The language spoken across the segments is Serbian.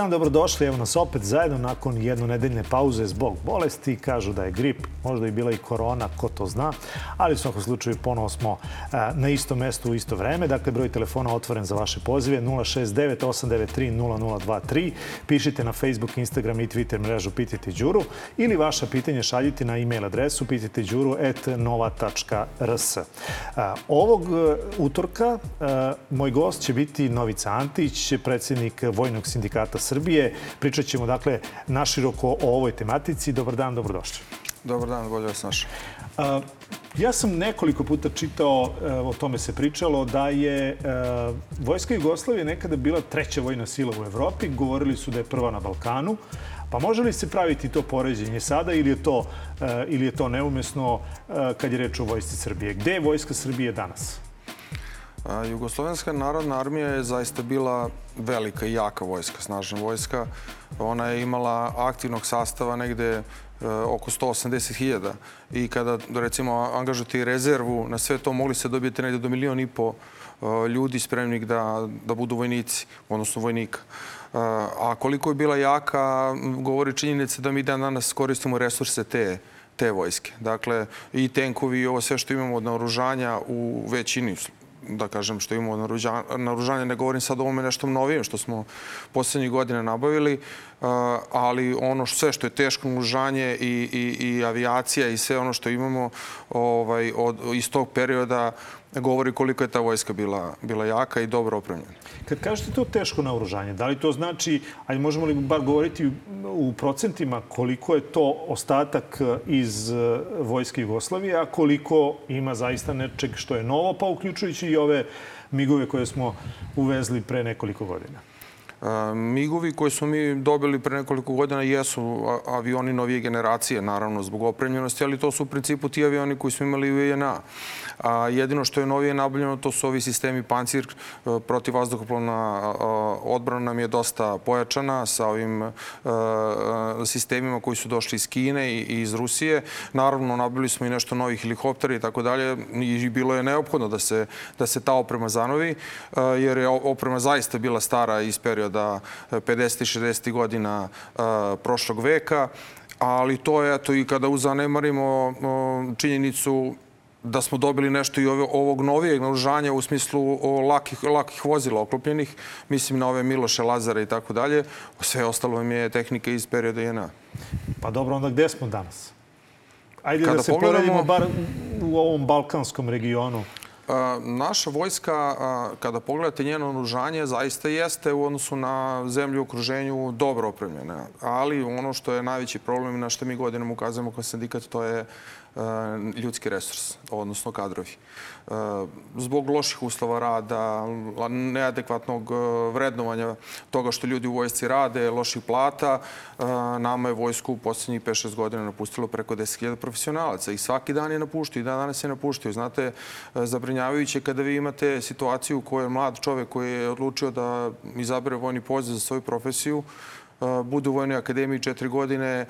Dan, dobrodošli. Evo nas opet zajedno nakon jednonedeljne pauze zbog bolesti. Kažu da je grip, možda i bila i korona, ko to zna. Ali u svakom slučaju ponovo smo na istom mestu u isto vreme. Dakle, broj telefona otvoren za vaše pozive 069 893 0023. Pišite na Facebook, Instagram i Twitter mrežu Pitajte Đuru ili vaša pitanja šaljite na e-mail adresu pitajteđuru.nova.rs. Ovog e, utorka e, moj gost će biti Novica Antić, predsjednik Vojnog sindikata Srbije. Pričat ćemo, dakle, naširoko o ovoj tematici. Dobar dan, dobrodošli. Dobar dan, bolje vas našao. Ja sam nekoliko puta čitao, e, o tome se pričalo, da je e, Vojska Jugoslavije nekada bila treća vojna sila u Evropi. Govorili su da je prva na Balkanu. Pa može li se praviti to poređenje sada ili je to, e, ili je to neumesno kad je reč o Vojsci Srbije? Gde je Vojska Srbije danas? Jugoslovenska narodna armija je zaista bila velika i jaka vojska, snažna vojska. Ona je imala aktivnog sastava negde e, oko 180.000 i kada, recimo, angažujete rezervu na sve to, mogli se dobiti negde do milion i po e, ljudi spremnih da, da budu vojnici, odnosno vojnika. E, a koliko je bila jaka, govori činjenica da mi dan danas koristimo resurse te te vojske. Dakle, i tenkovi i ovo sve što imamo od naoružanja u većini da kažem, što imamo naružanje. Ne govorim sad o ovome nešto novijem što smo poslednjih godina nabavili, ali ono sve što je teško naružanje i, i, i avijacija i sve ono što imamo ovaj, od, iz tog perioda govori koliko je ta vojska bila, bila jaka i dobro opremljena. Kad kažete to teško naoružanje, da li to znači, ajde možemo li bar govoriti u procentima koliko je to ostatak iz e, vojske Jugoslavije, a koliko ima zaista nečeg što je novo, pa uključujući i ove migove koje smo uvezli pre nekoliko godina? Migovi koje smo mi dobili pre nekoliko godina jesu avioni novije generacije, naravno, zbog opremljenosti, ali to su u principu ti avioni koji smo imali u INA. A jedino što je novije nabavljeno to su ovi sistemi Pancir e, protiv vazduhoplovna odbrana nam je dosta pojačana sa ovim e, e, sistemima koji su došli iz Kine i iz Rusije. Naravno, nabavili smo i nešto novih helikoptera i tako dalje i bilo je neophodno da se, da se ta oprema zanovi, jer je oprema zaista bila stara iz perioda 50. i 60. godina prošlog veka ali to je, eto, i kada uzanemarimo činjenicu da smo dobili nešto i ovog novijeg naoružanja u smislu lakih, lakih vozila oklopljenih, mislim na ove Miloše, Lazara i tako dalje. Sve ostalo vam je tehnika iz perioda JNA. Pa dobro, onda gde smo danas? Ajde Kada da se pogledamo... poredimo bar u ovom balkanskom regionu. Naša vojska, kada pogledate njeno oružanje, zaista jeste u odnosu na zemlju u okruženju dobro opremljena. Ali ono što je najveći problem i na što mi godinama ukazujemo kao sindikat, to je ljudski resurs, odnosno kadrovi. E, zbog loših uslova rada, neadekvatnog e, vrednovanja toga što ljudi u vojsci rade, loših plata, nama je vojsku u poslednjih 5-6 godina napustilo preko 10.000 profesionalaca i svaki dan je napuštio i dan danas je napuštio. Znate, zabrinjavajuće kada vi imate situaciju u kojoj mlad čovek koji je odlučio da izabere vojni poziv za svoju profesiju, budu u Vojnoj akademiji četiri godine.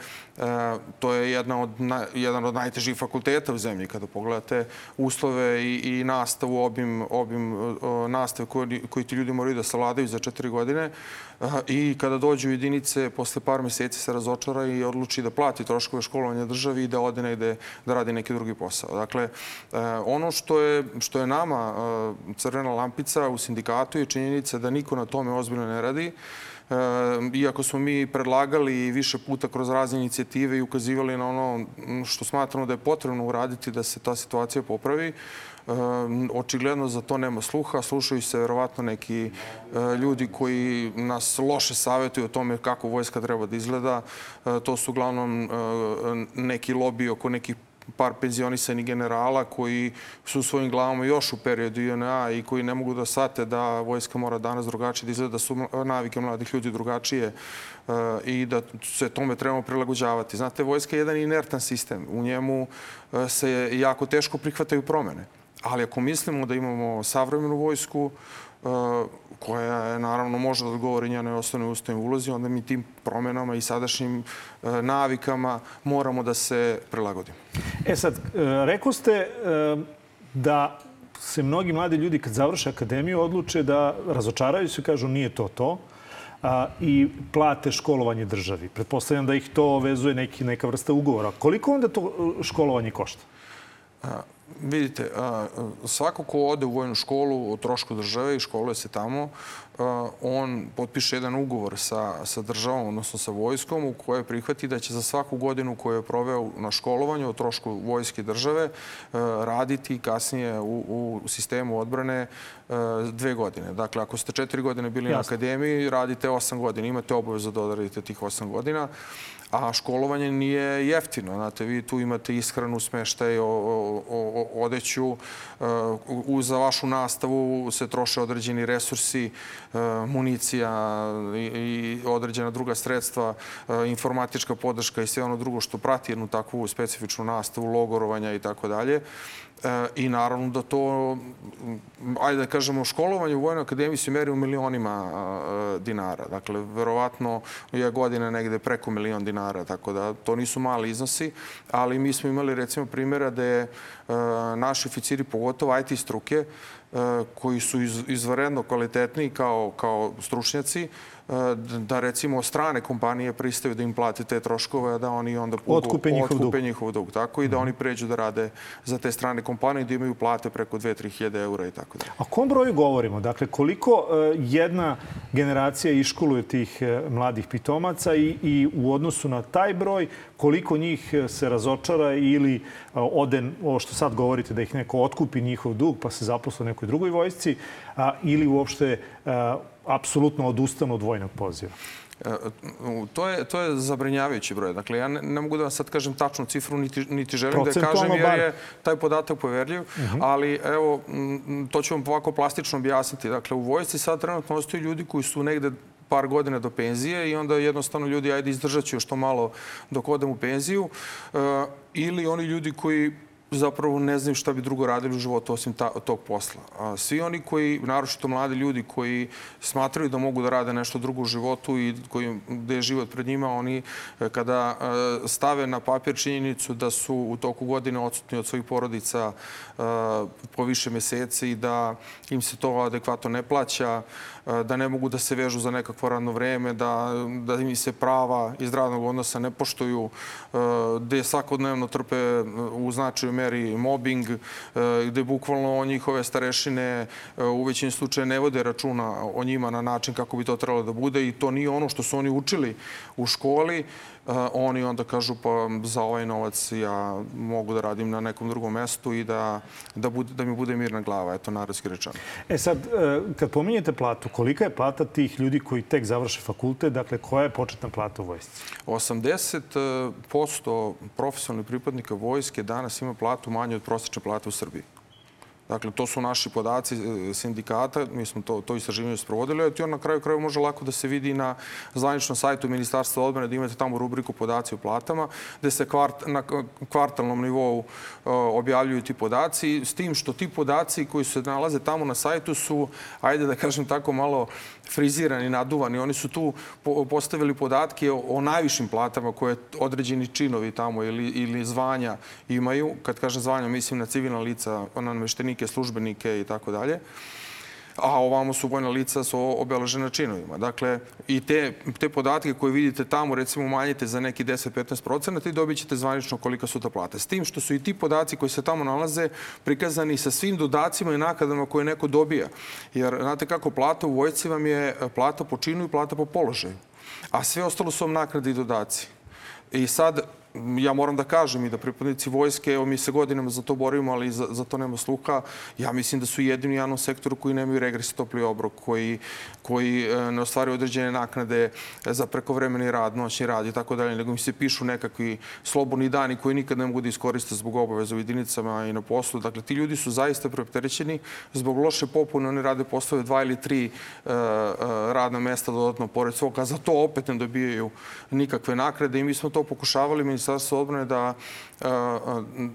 To je jedna od, jedan od najtežih fakulteta u zemlji. Kada pogledate uslove i, i nastavu, obim, obim nastave koji, koji ti ljudi moraju da savladaju za četiri godine i kada dođu u jedinice, posle par meseci se razočara i odluči da plati troškove školovanja državi i da ode negde da radi neki drugi posao. Dakle, ono što je, što je nama crvena lampica u sindikatu je činjenica da niko na tome ozbiljno ne radi. Iako smo mi predlagali više puta kroz razne inicijative i ukazivali na ono što smatramo da je potrebno uraditi da se ta situacija popravi, očigledno za to nema sluha. Slušaju se verovatno neki e, ljudi koji nas loše savjetuju o tome kako vojska treba da izgleda. E, to su uglavnom e, neki lobi oko nekih par penzionisanih generala koji su svojim glavama još u periodu INA i koji ne mogu da sate da vojska mora danas drugačije da izgleda, da su navike mladih ljudi drugačije e, i da se tome trebamo prilagođavati. Znate, vojska je jedan inertan sistem. U njemu e, se jako teško prihvataju promene. Ali ako mislimo da imamo savremenu vojsku, koja je, naravno može da odgovori njenoj osnovnoj ustavnoj ulozi, onda mi tim promenama i sadašnjim e, navikama moramo da se prilagodimo. E sad, e, rekao ste e, da se mnogi mladi ljudi kad završe akademiju odluče da razočaraju se, kažu nije to to. a, i plate školovanje državi. Pretpostavljam da ih to vezuje neki, neka vrsta ugovora. Koliko onda to e, školovanje košta? A, vidite, svako ko ode u vojnu školu o trošku države i školuje se tamo, on potpiše jedan ugovor sa, sa državom, odnosno sa vojskom, u kojoj prihvati da će za svaku godinu koju je proveo na školovanju o trošku vojske države raditi kasnije u, u sistemu odbrane dve godine. Dakle, ako ste četiri godine bili Jasne. na akademiji, radite osam godina. Imate obavezu da odradite tih osam godina a školovanje nije jeftino. Znate, vi tu imate ishranu, smeštaj, o, o, o, odeću. U, za vašu nastavu se troše određeni resursi, municija i, i određena druga sredstva, informatička podrška i sve ono drugo što prati jednu takvu specifičnu nastavu, logorovanja i tako dalje. I naravno da to, ajde da kažemo, školovanje u Vojnoj akademiji se meri u milionima dinara. Dakle, verovatno je godina negde preko milion dinara, tako da to nisu mali iznosi, ali mi smo imali recimo primjera da je naši oficiri, pogotovo IT struke, koji su izvaredno kvalitetni kao, kao stručnjaci, da recimo strane kompanije pristaju da im plate te troškove, a da oni onda otkupe njihov, otkupe dug. njihov dug. Tako i da oni pređu da rade za te strane kompanije, da imaju plate preko 2-3 hiljade eura i tako da. A kom broju govorimo? Dakle, koliko e, jedna generacija iškoluje tih e, mladih pitomaca i, i u odnosu na taj broj, koliko njih e, se razočara ili ode, ovo što sad govorite, da ih neko otkupi njihov dug pa se zaposle u nekoj drugoj vojsci, a, ili uopšte a, apsolutno odustanu od vojnog poziva? E, to je, to je zabrinjavajući broj. Dakle, ja ne, ne mogu da vam sad kažem tačnu cifru, niti, niti želim da je kažem, jer je taj podatak poverljiv. Uh mhm. -huh. Ali, evo, to ću vam ovako plastično objasniti. Dakle, u vojsci sad trenutno ostaju ljudi koji su negde par godina do penzije i onda jednostavno ljudi, ajde, izdržat ću još to malo dok odem u penziju. E, ili oni ljudi koji zapravo ne znaju šta bi drugo radili u životu osim ta, tog posla. A svi oni koji, naročito mladi ljudi koji smatraju da mogu da rade nešto drugo u životu i koji, gde je život pred njima, oni e, kada e, stave na papir činjenicu da su u toku godine odsutni od svojih porodica e, po više meseci i da im se to adekvatno ne plaća, da ne mogu da se vežu za nekakvo radno vreme, da, da im se prava iz radnog odnosa ne poštuju, gde svakodnevno trpe u značaju meri mobbing, gde bukvalno njihove starešine u većini slučaja ne vode računa o njima na način kako bi to trebalo da bude i to nije ono što su oni učili u školi oni onda kažu pa za ovaj novac ja mogu da radim na nekom drugom mestu i da, da, bude, da mi bude mirna glava, eto narodski rečeno. E sad, e, kad pominjete platu, kolika je plata tih ljudi koji tek završe fakultet, dakle koja je početna plata u vojsci? 80% profesionalnih pripadnika vojske danas ima platu manje od prosječne plate u Srbiji. Dakle, to su naši podaci e, sindikata, mi smo to, to istraživanje sprovodili, a to na kraju kraju može lako da se vidi na zvaničnom sajtu Ministarstva odbrane, da imate tamo rubriku podaci o platama, gde se kvart, na kvartalnom nivou uh, objavljuju ti podaci, s tim što ti podaci koji se nalaze tamo na sajtu su, ajde da kažem tako, malo frizirani, naduvani. Oni su tu postavili podatke o, o najvišim platama koje određeni činovi tamo ili, ili zvanja imaju. Kad kažem zvanja, mislim na civilna lica, na nameštenike, službenike i tako dalje a ovamo su vojna lica su obeležena činovima. Dakle, i te, te podatke koje vidite tamo, recimo, umanjite za neki 10-15% i dobit ćete zvanično kolika su ta plata. S tim što su i ti podaci koji se tamo nalaze prikazani sa svim dodacima i nakladama koje neko dobija. Jer, znate kako, plata u vojci vam je plata po činu i plata po položaju. A sve ostalo su vam nakrade i dodaci. I sad, ja moram da kažem i da pripadnici vojske, evo mi se godinama za to borimo, ali za, za to nema sluha. Ja mislim da su jedini u javnom sektoru koji nemaju regres topli obrok, koji, koji e, ne ostvaraju određene naknade za prekovremeni rad, noćni rad i tako dalje, nego mi se pišu nekakvi slobodni dani koji nikad ne mogu da iskoriste zbog obaveza u jedinicama i na poslu. Dakle, ti ljudi su zaista preopterećeni zbog loše popune. Oni rade poslove dva ili tri uh, radna mesta dodatno pored svog, a za to opet ne dobijaju nikakve nakrade i mi smo to pokušavali Ministarstva odbrane da,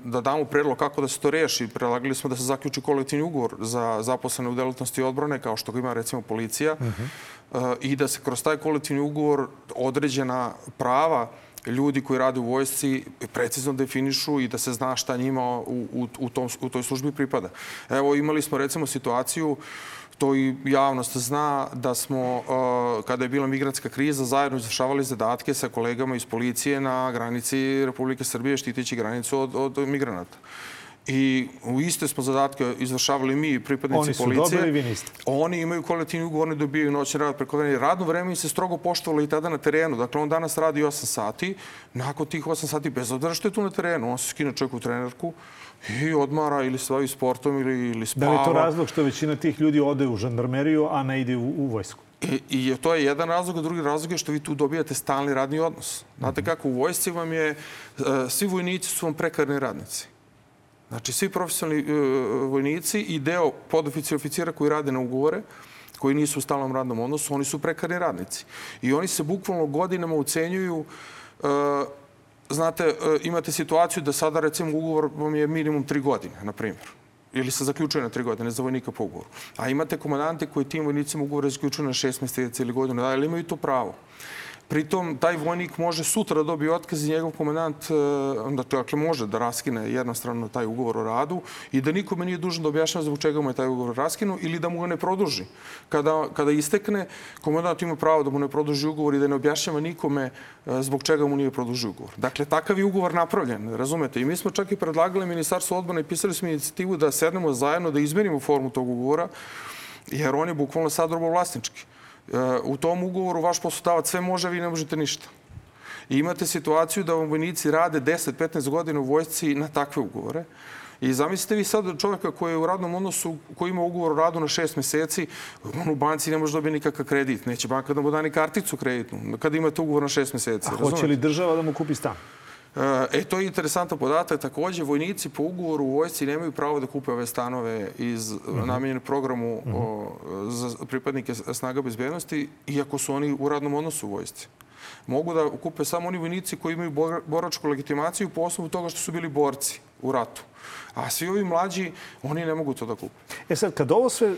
da damo predlog kako da se to reši. Prelagali smo da se zaključi kolektivni ugovor za zaposlene u delatnosti odbrane, kao što ga ima recimo policija, uh -huh. i da se kroz taj kolektivni ugovor određena prava ljudi koji rade u vojsci precizno definišu i da se zna šta njima u, u, u, tom, u toj službi pripada. Evo, imali smo recimo situaciju to i javnost zna da smo, kada je bila migratska kriza, zajedno izvršavali zadatke sa kolegama iz policije na granici Republike Srbije štiteći granicu od, od migranata. I u iste smo zadatke izvršavali mi, pripadnici Oni su policije. dobili, vi niste. Oni imaju kolektivni ugovor, ne dobijaju noćni rad preko vremena. Radno vreme im se strogo poštovalo i tada na terenu. Dakle, on danas radi 8 sati. Nakon tih 8 sati, bez obzira što je tu na terenu, on se skine čovjek u trenerku i odmara ili se bavi sportom ili, ili spava. Da li je to razlog što većina tih ljudi ode u žandarmeriju, a ne ide u, u vojsku? I, I je- to je jedan razlog, a drugi razlog je što vi tu dobijate stalni radni odnos. Znate kako, u vojsci vam je, e, svi vojnici su vam prekarni radnici. Znači, svi profesionalni e, vojnici i deo podoficira oficira koji rade na ugovore, koji nisu u stalnom radnom odnosu, oni su prekarni radnici. I oni se bukvalno godinama ucenjuju e, Znate, e, imate situaciju da sada, recimo, ugovor vam je minimum tri godine, na primjer ili se zaključuje na tri godine za vojnika po ugovoru. A imate komandante koji tim vojnicima ugovore zaključuju na šest meseci ili godinu dana, ali imaju to pravo. Pritom, taj vojnik može sutra da dobije otkaz i njegov komandant, e, da dakle, može da raskine jednostrano taj ugovor o radu i da nikome nije dužan da objašnjava zbog čega mu je taj ugovor raskinu ili da mu ga ne produži. Kada, kada istekne, komandant ima pravo da mu ne produži ugovor i da ne objašnjava nikome e, zbog čega mu nije produžio ugovor. Dakle, takav je ugovor napravljen, razumete? I mi smo čak i predlagali Ministarstvo odbrane i pisali smo inicijativu da sednemo zajedno, da izmenimo formu tog ugovora, jer on je bukvalno sad robovlasnički. U tom ugovoru vaš poslodavac sve može, vi ne možete ništa. I imate situaciju da vam vojnici rade 10-15 godina u vojsci na takve ugovore. I zamislite vi sad čovjeka koji je u radnom odnosu, koji ima ugovor o radu na šest meseci, on u banci ne može dobiti nikakav kredit. Neće banka da mu da ni karticu kreditnu, kada imate ugovor na šest meseci. A hoće li država da mu kupi stan? E, to je interesantan podatak. Takođe, vojnici po ugovoru u vojsci nemaju pravo da kupe ove stanove iz namenjene programu o, za pripadnike snaga bezbednosti, iako su oni u radnom odnosu u vojsci. Mogu da kupe samo oni vojnici koji imaju bor- boračku legitimaciju po osnovu toga što su bili borci u ratu. A svi ovi mlađi, oni ne mogu to da kupe. E sad, kad ovo sve e,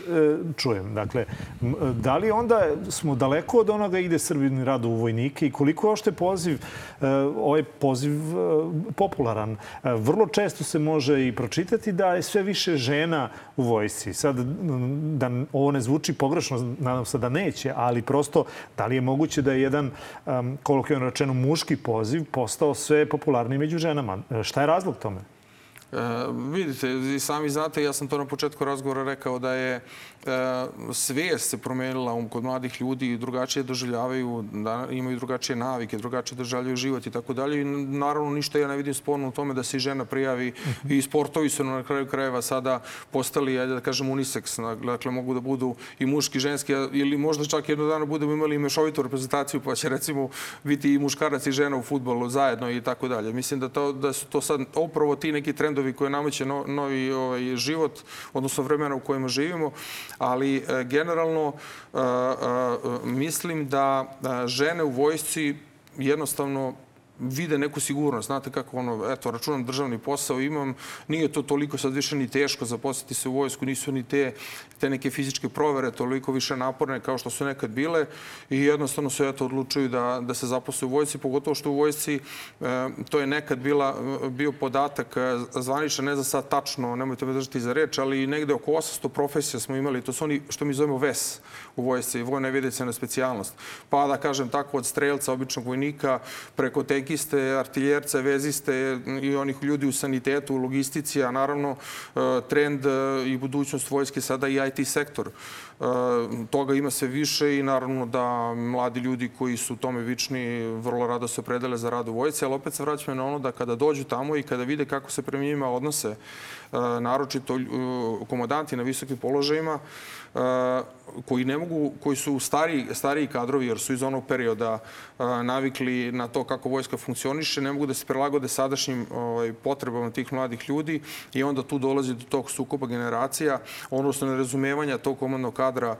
čujem, dakle, m, da li onda smo daleko od onoga ide Srbin rad u vojnike i koliko je ošte poziv, e, ovaj poziv e, popularan? E, vrlo često se može i pročitati da je sve više žena u vojsci. Sad, da ovo ne zvuči pogrešno, nadam se da neće, ali prosto, da li je moguće da je jedan, um, kolokvijalno rečeno, muški poziv postao sve popularniji među ženama? E, šta je razlog tome? E, vidite, sami znate, ja sam to na početku razgovora rekao da je svijest se promenila um, kod mladih ljudi i drugačije doživljavaju, da imaju drugačije navike, drugačije doživljavaju život i tako dalje. Naravno ništa ja ne vidim sporno u tome da se i žena prijavi i sportovi su na kraju krajeva sada postali, ajde da kažem, unisex. Dakle, mogu da budu i muški, i ženski, ili možda čak jednog dana budemo imali i mešovitu reprezentaciju, pa će recimo biti i muškarac i žena u futbolu zajedno i tako dalje. Mislim da, to, da su to sad upravo ti neki trendovi koje nameće no, novi ovaj, život, odnosno vremena u kojima živimo, ali e, generalno e, e, mislim da žene u vojsci jednostavno vide neku sigurnost. Znate kako ono, eto, računam državni posao, imam, nije to toliko sad više ni teško zaposliti se u vojsku, nisu ni te, te neke fizičke provere toliko više naporne kao što su nekad bile i jednostavno se eto odlučuju da, da se zaposle u vojsci, pogotovo što u vojsci e, to je nekad bila, bio podatak e, zvaničan, ne za sad tačno, nemojte me držati za reč, ali negde oko 800 profesija smo imali, to su oni što mi zovemo VES u vojsci, vojna evidencijna specijalnost. Pa da kažem tako od strelca, običnog vojnika, preko tenkiste, artiljerca, veziste i onih ljudi u sanitetu, u logistici, a naravno e, trend e, i budućnost vojske sada i IT sektor. E, Toga ima sve više i naravno da mladi ljudi koji su tome vični vrlo rado se predele za rad u vojci, ali opet se vraćamo na ono da kada dođu tamo i kada vide kako se prema njima odnose, naročito komodanti na visokim položajima, koji ne mogu, koji su stariji, stariji kadrovi jer su iz onog perioda navikli na to kako vojska funkcioniše, ne mogu da se prilagode sadašnjim ovaj, potrebama tih mladih ljudi i onda tu dolazi do tog sukoba generacija, odnosno nerazumevanja tog komandnog kadra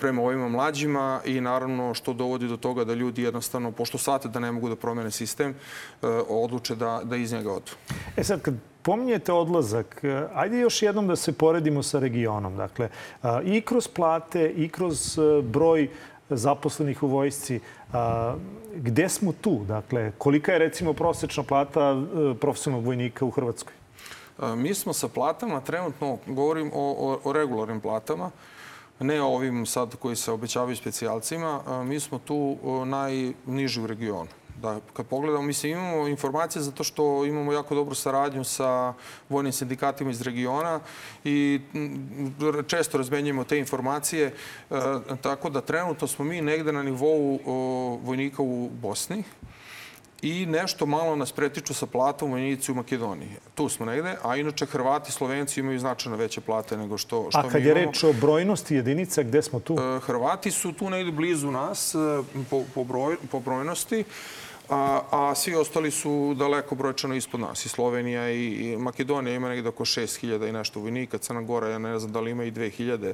prema ovima mlađima i naravno što dovodi do toga da ljudi jednostavno, pošto shvate da ne mogu da promene sistem, odluče da, da iz njega odu. E sad, kad pominjete odlazak, e, ajde još jednom da se poredimo sa regionom. Dakle, a, i kroz plate, i kroz e, broj zaposlenih u vojsci. Gde smo tu? Dakle, kolika je recimo prosečna plata profesionalnog vojnika u Hrvatskoj? Mi smo sa platama, trenutno govorim o, o, o regularnim platama, ne ovim sad koji se obećavaju specijalcima, mi smo tu najniži u regionu. Da, kad pogledamo, mislim, imamo informacije zato što imamo jako dobru saradnju sa vojnim sindikatima iz regiona i često razmenjujemo te informacije, e, tako da trenutno smo mi negde na nivou o, vojnika u Bosni i nešto malo nas pretiču sa platom vojnici u Makedoniji. Tu smo negde, a inače Hrvati i Slovenci imaju značajno veće plate nego što, što A mi kad je imamo. reč o brojnosti jedinica, gde smo tu? E, Hrvati su tu negde blizu nas e, po, po, broj, po brojnosti, a, a svi ostali su daleko brojčano ispod nas. I Slovenija i, i Makedonija ima negde oko 6000 i nešto vojnika, Crna Gora, ja ne znam da li ima i 2000,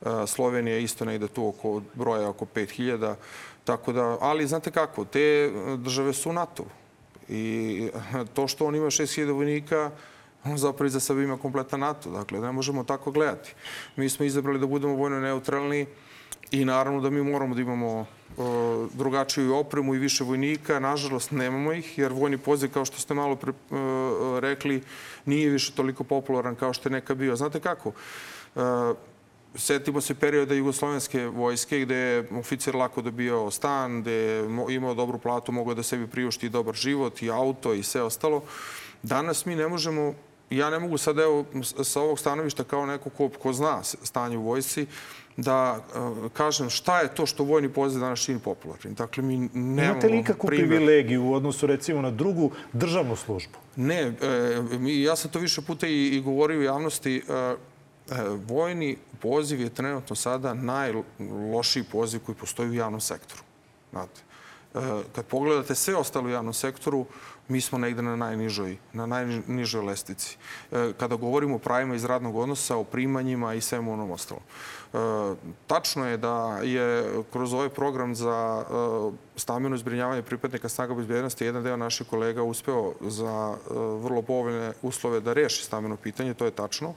E, Slovenija isto negde tu oko broja oko 5000. Tako da, ali znate kako, te države su u NATO. I to što on ima 6000 vojnika, on zapravo iza sebe ima kompletan NATO. Dakle, ne možemo tako gledati. Mi smo izabrali da budemo vojno neutralni i naravno da mi moramo da imamo drugačiju opremu i više vojnika. Nažalost, nemamo ih, jer vojni poziv, kao što ste malo pre, e, rekli, nije više toliko popularan kao što je neka bio. Znate kako? E, Setimo se perioda jugoslovenske vojske gde je oficir lako dobio stan, gde je imao dobru platu, mogao da sebi priušti dobar život i auto i sve ostalo. Danas mi ne možemo, ja ne mogu sad evo sa ovog stanovišta kao neko ko, ko zna stanje u vojsci, da e, kažem šta je to što vojni poziv danas čini popularnim. Dakle, mi nemamo Imate li ikakvu privilegiju u odnosu recimo na drugu državnu službu? Ne, e, mi, ja sam to više puta i, i govorio u javnosti. E, e, vojni poziv je trenutno sada najlošiji poziv koji postoji u javnom sektoru. Znate, kad pogledate sve ostalo u javnom sektoru, mi smo negde na najnižoj, na najnižoj lestici. E, kada govorimo o pravima iz radnog odnosa, o primanjima i svemu onom ostalom. E, tačno je da je kroz ovaj program za e, stambeno zbrinjavanje pripadnika snaga bezbjednosti jedan deo naših kolega uspeo za vrlo povoljne uslove da reši stambeno pitanje, to je tačno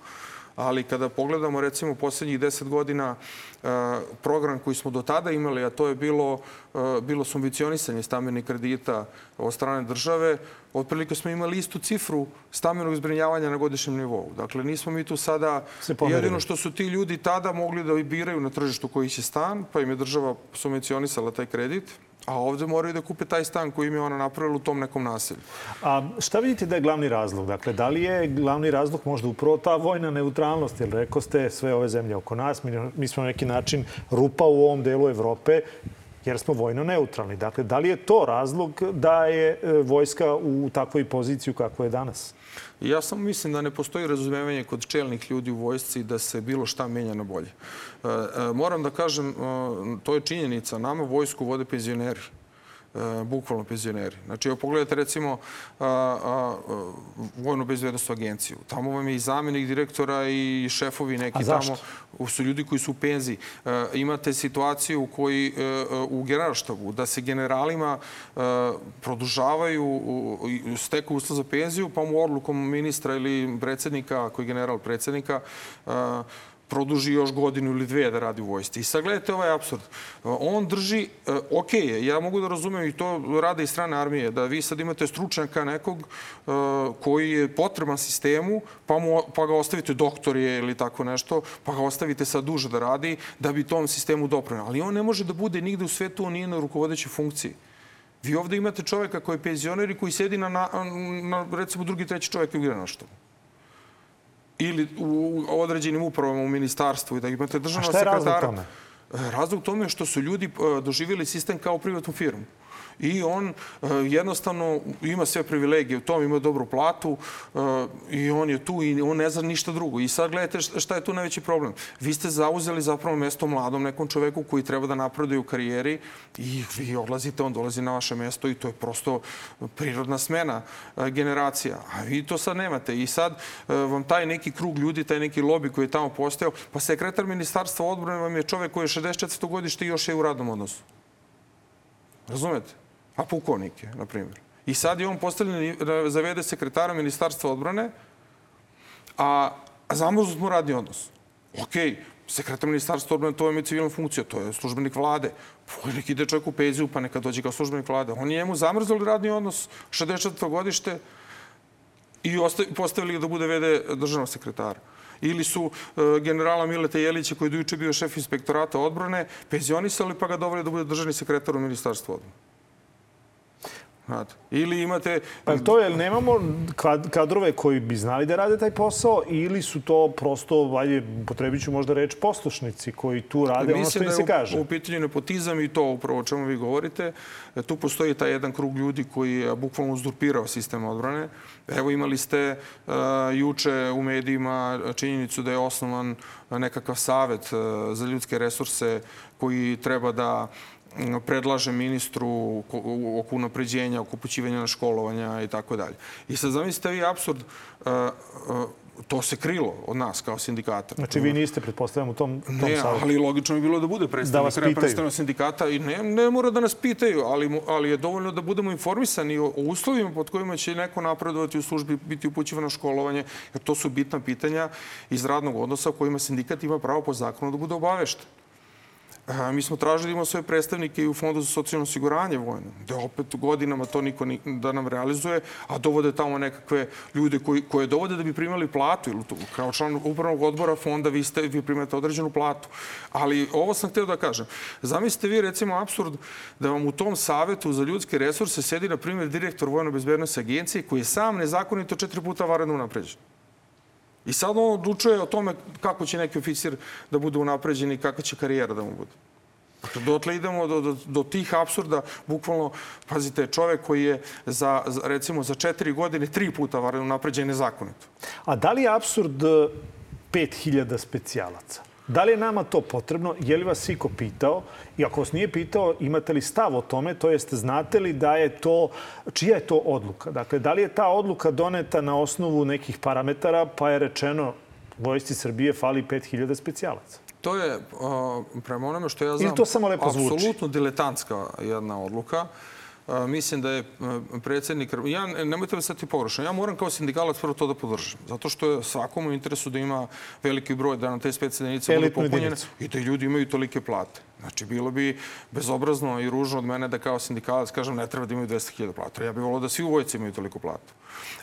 ali kada pogledamo recimo poslednjih deset godina e, program koji smo do tada imali, a to je bilo, e, bilo subvencionisanje stambenih kredita od strane države, otprilike smo imali istu cifru stambenog zbrinjavanja na godišnjem nivou. Dakle, nismo mi tu sada, jedino što su ti ljudi tada mogli da biraju na tržištu koji će stan, pa im je država subvencionisala taj kredit, a ovde moraju da kupe taj stan koji im je ona napravila u tom nekom naselju. A šta vidite da je glavni razlog? Dakle, da li je glavni razlog možda upravo ta vojna neutralnost? Jer rekao ste sve ove zemlje oko nas, mi, mi smo na neki način rupa u ovom delu Evrope jer smo vojno neutralni. Dakle, da li je to razlog da je e, vojska u takvoj poziciji kako je danas? Ja samo mislim da ne postoji razumevanje kod čelnih ljudi u vojsci da se bilo šta menja na bolje. E, e, moram da kažem, to je činjenica. Nama vojsku vode penzioneri bukvalno penzioneri. Znači, evo pogledajte recimo Vojnu bezbednostnu agenciju. Tamo vam je i zamjenik direktora i šefovi neki A zašto? tamo su ljudi koji su u penziji. E, imate situaciju u koji e, e, u generalštabu da se generalima e, produžavaju steku uslov za penziju, pa mu odlukom ministra ili predsednika, koji je general predsednika, e, produži još godinu ili dve da radi u vojsci. I sad gledajte ovaj absurd. On drži, e, ok ja mogu da razumem i to rade i strane armije, da vi sad imate stručnjaka nekog e, koji je potreban sistemu, pa, mu, pa ga ostavite doktor je ili tako nešto, pa ga ostavite sad duže da radi, da bi tom sistemu doprinio. Ali on ne može da bude nigde u svetu, on nije na rukovodećoj funkciji. Vi ovde imate čoveka koji je penzioner i koji sedi na, na, na recimo, drugi, treći čovek u generalštabu ili u određenim upravama u ministarstvu i da imate A državna šta je razlog sekretara. tome? E, Razlog tome je što su ljudi e, doživjeli sistem kao privatnu firmu. I on e, jednostavno ima sve privilegije u tom, ima dobru platu e, i on je tu i on ne zna ništa drugo. I sad gledajte šta- je tu najveći problem. Vi ste zauzeli zapravo mesto mladom nekom čoveku koji treba da napreduje u karijeri i vi odlazite, on dolazi na vaše mesto i to je prosto prirodna smena e, generacija. A vi to sad nemate. I sad vam taj neki krug ljudi, taj neki lobi koji je tamo postao, pa sekretar ministarstva odbrane vam je čovek koji je 64. godište i još je u radnom odnosu. Razumete? A pukovnik je, na primjer. I sad je on postavljen da zavede sekretara ministarstva odbrane, a zamrznut mu radni odnos. Okej, sekretar ministarstva odbrane, to je civilna funkcija, to je službenik vlade. Nek ide čovjek u penziju, pa neka dođe kao službenik vlade. Oni njemu zamrznuli radni odnos, 64. godište, i osta- postavili ga da bude vede državnog sekretara. Ili su e, generala Mileta Jelića, koji je dojuče bio šef inspektorata odbrane, penzionisali pa ga doveli da bude državni sekretar u ministarstvu odbrane. Znate. Ili imate... Pa je to, jel nemamo kad- kadrove koji bi znali da rade taj posao ili su to prosto, valje, potrebit ću možda reč, poslušnici koji tu rade ono što im da se je kaže? u, u pitanju nepotizam i to upravo o čemu vi govorite. E, Tu postoji taj jedan krug ljudi koji je bukvalno uzurpirao sistem odbrane. Evo imali ste e, juče u medijima činjenicu da je osnovan nekakav savet e, za ljudske resurse koji treba da predlaže ministru oko unapređenja, oko upućivanja na školovanja i tako dalje. I sad zamislite vi absurd, e, e, to se krilo od nas kao sindikata. Znači, vi niste, pretpostavljam, u tom, tom Ne, savjetu. ali logično bi bilo da bude predstavnik da sindikata i ne, ne mora da nas pitaju, ali, ali je dovoljno da budemo informisani o, o uslovima pod kojima će neko napredovati u službi, biti upućivan na školovanje, jer to su bitna pitanja iz radnog odnosa u kojima sindikat ima pravo po zakonu da bude obavešten. Mi smo tražili da imamo svoje predstavnike i u Fondu za socijalno osiguranje vojno, da opet godinama to niko ni, da nam realizuje, a dovode tamo nekakve ljude koji, koje dovode da bi primali platu. Ili tu, kao član upravnog odbora fonda vi, ste, vi primate određenu platu. Ali ovo sam hteo da kažem. Zamislite vi recimo absurd da vam u tom savetu za ljudske resurse sedi, na primjer, direktor Vojno-bezbednostne agencije koji je sam nezakonito četiri puta varedno unapređen. I sad on odlučuje o tome kako će neki oficir da bude unapređen i kakva će karijera da mu bude. Dakle, dotle idemo do, do, do tih absurda, bukvalno, pazite, čovek koji je za, recimo za četiri godine tri puta varedno unapređen nezakonito. A da li je absurd e, 5000 specijalaca? Da li je nama to potrebno? Je li vas iko pitao? I ako vas nije pitao, imate li stav o tome? To jest, znate li da je to, čija je to odluka? Dakle, da li je ta odluka doneta na osnovu nekih parametara, pa je rečeno Vojsci Srbije fali 5000 specijalaca? To je, prema onome što ja znam, Ili to samo lepo zvuči? apsolutno diletantska jedna odluka. Mislim da je predsjednik... Ja, nemojte me sad ti pogrešno. Ja moram kao sindikalac prvo to da podržim. Zato što je svakom u interesu da ima veliki broj, da nam te specijalnice budu popunjene i da ljudi imaju tolike plate. Znači, bilo bi bezobrazno i ružno od mene da kao sindikalac kažem ne treba da imaju 200.000 plata. Ja bih volio da svi u vojci imaju toliko platu.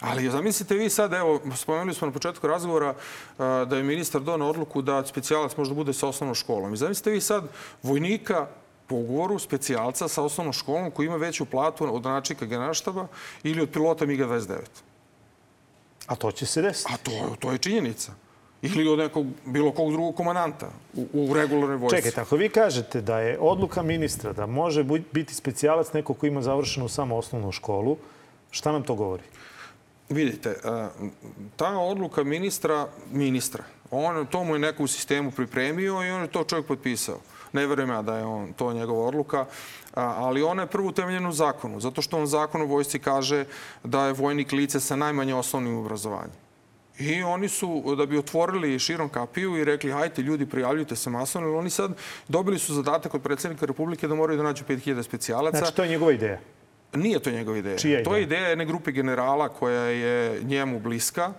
Ali zamislite vi sad, evo, spomenuli smo na početku razgovora da je ministar donao odluku da specijalac možda bude sa osnovnom školom. I zamislite vi sad vojnika po ugovoru specijalca sa osnovnom školom koji ima veću platu od načika generalštaba ili od pilota MiG-29. A to će se desiti. A to, to je činjenica. Ili od nekog, bilo kog drugog komandanta u, u regularnoj vojsci. Čekajte, ako vi kažete da je odluka ministra da može biti specijalac neko ko ima završenu samo osnovnu školu, šta nam to govori? Vidite, a, ta odluka ministra, ministra, on, to mu je neko u sistemu pripremio i on je to čovjek potpisao. Ne verujem ja da je on, to njegova odluka, ali ona je prvo utemeljena u zakonu, zato što on zakon o vojsci kaže da je vojnik lice sa najmanje osnovnim obrazovanjem. I oni su, da bi otvorili širom kapiju i rekli, hajte ljudi, prijavljujte se masovno, oni sad dobili su zadatak od predsjednika Republike da moraju da nađu 5000 specijalaca. Znači, to je njegova ideja. Nije to njegova ideja. Čija je to je ideja? ideja jedne grupe generala koja je njemu bliska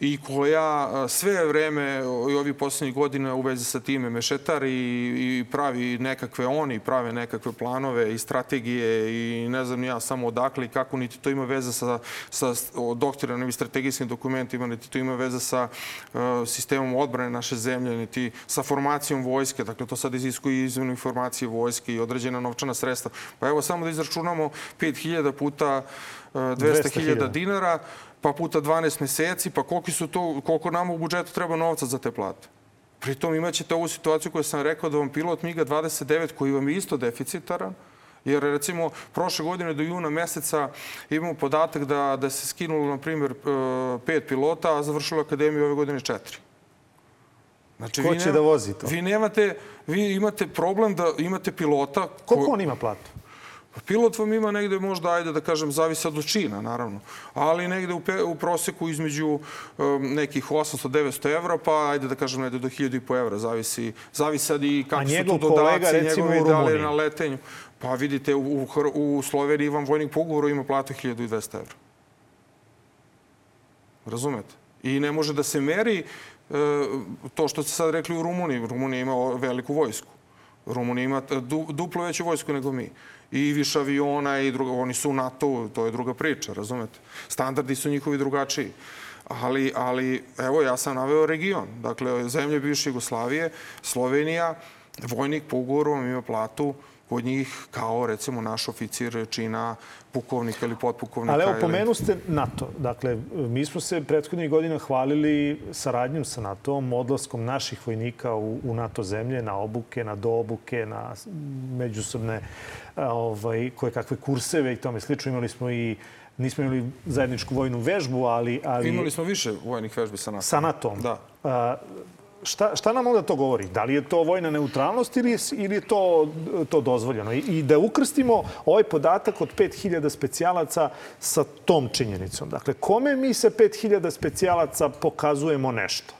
i koja sve vreme i ovih poslednjih godina u vezi sa time mešetar i, i pravi nekakve oni prave nekakve planove i strategije i ne znam ja samo odakle i kako niti to ima veze sa, sa doktrinarnim i strategijskim dokumentima, niti to ima veze sa uh, sistemom odbrane naše zemlje, niti sa formacijom vojske. Dakle, to sad iziskuje izmenu informacije vojske i određena novčana sredstva. Pa evo samo da izračunamo 5000 puta uh, 200.000 200.000. dinara, pa puta 12 meseci, pa koliko, su to, koliko nama u budžetu treba novca za te plate. Pritom imaćete ovu situaciju koju sam rekao da vam pilot MiGa-29 koji vam je isto deficitaran, Jer recimo prošle godine do juna meseca imamo podatak da, da se skinulo, na primjer, e, pet pilota, a završilo akademiju ove godine četiri. Znači, Ko će nema- da vozi to? Vi nemate, vi imate problem da imate pilota Koliko on ima platu? Pilot vam ima negde možda, ajde da kažem, zavisi od čina, naravno, ali negde u, pe, u proseku između um, nekih 800-900 evra, pa ajde da kažem negde do 1000 i po evra, zavisi, zavisi sad i kako su tu dodaci, njegovi da li na letenju. Pa vidite, u, u, Sloveniji vam vojnik po ugovoru ima platu 1200 evra. Razumete? I ne može da se meri e, to što ste sad rekli u Rumuniji. Rumunija ima veliku vojsku. Rumunija ima duplo veću vojsku nego mi. I više aviona i drugo, oni su u NATO, to je druga priča, razumete? Standardi su njihovi drugačiji. Ali, ali evo ja sam naveo region. Dakle, zemlje bivše Jugoslavije, Slovenija, vojnik po ugovoru ima platu kod njih kao recimo naš oficir čina pukovnika ili potpukovnika. Ali evo, pomenu ste NATO. Dakle, mi smo se prethodnih godina hvalili saradnjom sa NATO-om, odlaskom naših vojnika u, u NATO zemlje, na obuke, na doobuke, na međusobne ovaj, koje kakve kurseve i tome slično. Imali smo i nismo imali zajedničku vojnu vežbu, ali... ali... Imali smo više vojnih vežbi sa NATO. Sa NATO-om. Da. A, šta, šta nam onda to govori? Da li je to vojna neutralnost ili je, ili je to, to dozvoljeno? I, I da ukrstimo ovaj podatak od 5000 specijalaca sa tom činjenicom. Dakle, kome mi sa 5000 specijalaca pokazujemo nešto?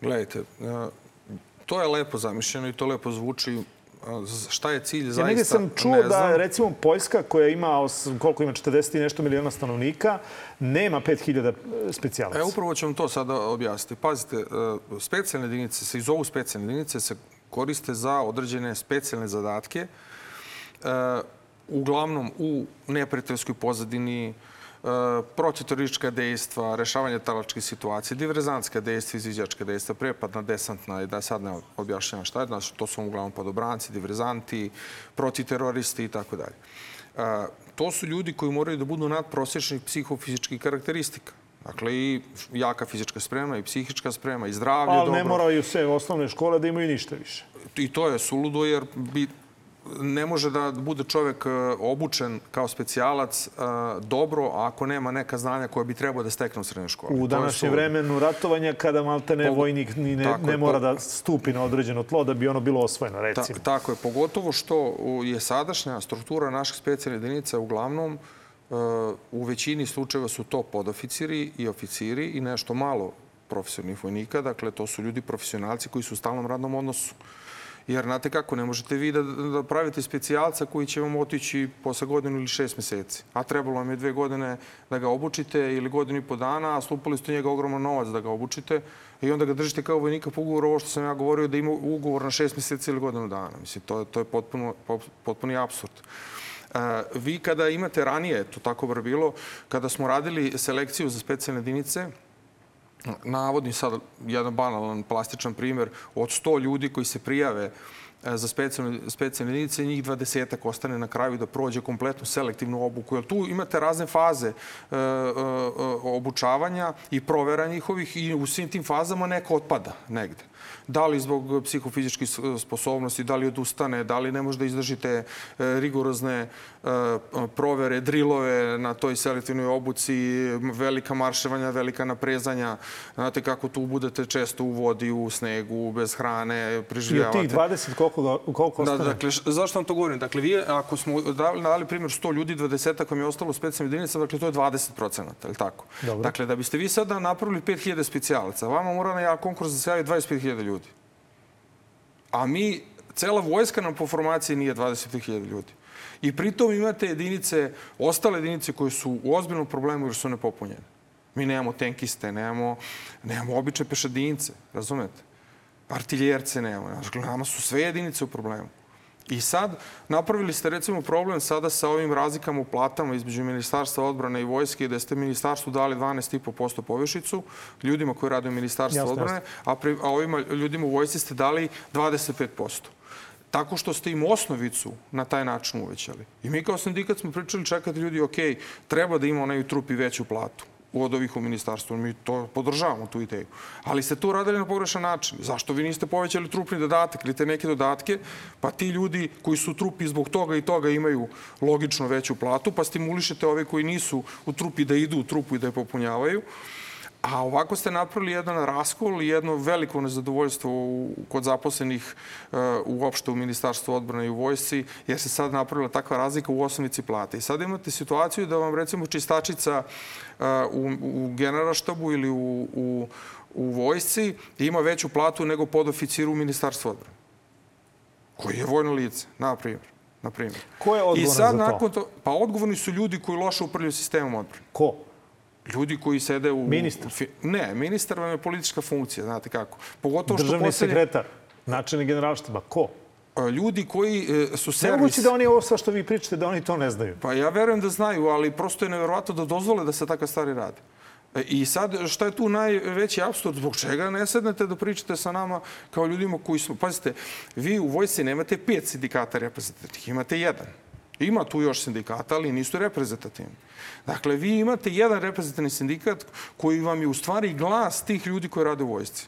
Gledajte, to je lepo zamišljeno i to lepo zvuči šta je cilj zaista? Ja negde sam čuo da, recimo, Poljska koja ima, koliko ima, 40 i nešto miliona stanovnika, nema 5000 specijalaca. E, upravo ću vam to sada objasniti. Pazite, e, specijalne jedinice se, iz ovu specijalne jedinice se koriste za određene specijalne zadatke, e, uglavnom u neprijateljskoj pozadini, protitorička dejstva, rešavanje talačkih situacija, diverzantska dejstva, izviđačka dejstva, prepadna, desantna i da sad ne objašnjam šta je. Znači, to su uglavnom podobranci, diverzanti, protiteroristi i tako dalje. To su ljudi koji moraju da budu nadprosječnih psihofizičkih karakteristika. Dakle, i jaka fizička sprema, i psihička sprema, i zdravlje Ali dobro. ne moraju sve osnovne škole da imaju ništa više. I to je suludo, jer bi ne može da bude čovek e, obučen kao specijalac e, dobro ako nema neka znanja koja bi trebao da stekne u srednjoj školi. U današnje vremenu ratovanja kada malte ne vojnik ni ne, ne mora da stupi na određeno tlo da bi ono bilo osvojeno, recimo. Ta, tako je, pogotovo što je sadašnja struktura naših specijalnih jedinica uglavnom e, u većini slučajeva su to podoficiri i oficiri i nešto malo profesionalnih vojnika. Dakle, to su ljudi profesionalci koji su u stalnom radnom odnosu. Jer, znate kako, ne možete vi da, da pravite specijalca koji će vam otići posle godinu ili šest meseci. A trebalo vam je dve godine da ga obučite ili godinu i po dana, a slupali ste njega ogroman novac da ga obučite i onda ga držite kao vojnika po ugovoru, ovo što sam ja govorio, da ima ugovor na šest meseci ili godinu dana. Mislim, to, to je potpuno, potpuni absurd. Uh, vi kada imate ranije, to tako bar bilo, kada smo radili selekciju za specijalne jedinice, navodim sad jedan banalan plastičan primer, od 100 ljudi koji se prijave e, za specijalne, specijalne jedinice, njih 20 ostane na kraju da prođe kompletnu selektivnu obuku. Jer tu imate razne faze e, e, obučavanja i provera njihovih i u svim tim fazama neko otpada negde da li zbog psihofizičkih sposobnosti, da li odustane, da li ne može da izdržite e, rigorozne e, provere, drilove na toj selektivnoj obuci, velika marševanja, velika naprezanja. Znate kako tu budete često u vodi, u snegu, bez hrane, preživljavate. I od tih 20 koliko, koliko da, ostane? Da, dakle, zašto vam to govorim? Dakle, vi, ako smo dali, dali primjer 100 ljudi, 20 ako mi je ostalo u specijalnim jedinicama, dakle, to je 20 procenata, je li tako? Dobro. Dakle, da biste vi sada napravili 5000 specijalaca, vama mora na konkurs da se javi 25.000 ljudi. A mi, cela vojska nam po formaciji nije 20.000 ljudi. I pritom imate jedinice, ostale jedinice koje su u ozbiljnom problemu jer su nepopunjene. Mi nemamo tenkiste, nemamo, nemamo obične pešadince, razumete? Artiljerce nemamo. Nama su sve jedinice u problemu. I sad napravili ste recimo problem sada sa ovim razlikama u platama između Ministarstva odbrane i vojske da ste Ministarstvu dali 12,5% povišicu ljudima koji rade u Ministarstvu jasne, odbrane, a, pri, a ovima ljudima u vojsci ste dali 25% tako što ste im osnovicu na taj način uvećali. I mi kao sindikat smo pričali čekati ljudi, ok, treba da ima onaj trup i veću platu od ovih u ministarstvu. Mi to podržavamo, tu ideju. Ali ste to radili na pogrešan način. Zašto vi niste povećali trupni dodatak ili te neke dodatke? Pa ti ljudi koji su trupi zbog toga i toga imaju logično veću platu, pa stimulišete ove koji nisu u trupi da idu u trupu i da je popunjavaju. A ovako ste napravili jedan raskol i jedno veliko nezadovoljstvo u, kod zaposlenih uh, uopšte u Ministarstvu odbrane i u vojsci, jer se sad napravila takva razlika u osnovici plate. I sad imate situaciju da vam recimo čistačica uh, u, u generalštabu ili u, u, u vojsci ima veću platu nego podoficiru u Ministarstvu odbrane. Koji je vojno lice, na primjer. Na primjer. Ko je odgovoran I sad, za to? Nakon to? Pa odgovorni su ljudi koji loše upravljaju sistemom odbrane. Ko? Ljudi koji sede u... Ministar? Ne, ministar vam je politička funkcija, znate kako. Pogotovo Državni što posljednje... sekretar, načelnik generalštaba, ko? Ljudi koji e, su servis... Nemoguće da oni ovo sa što vi pričate, da oni to ne znaju. Pa ja verujem da znaju, ali prosto je neverovatno da dozvole da se takve stvari rade. I sad, šta je tu najveći absurd? Zbog čega ne sednete da pričate sa nama kao ljudima koji smo... Pazite, vi u vojsci nemate pet sindikata reprezentativnih, imate jedan. Ima tu još sindikata, ali nisu reprezentativni. Dakle, vi imate jedan reprezentativni sindikat koji vam je u stvari glas tih ljudi koji rade u vojsci.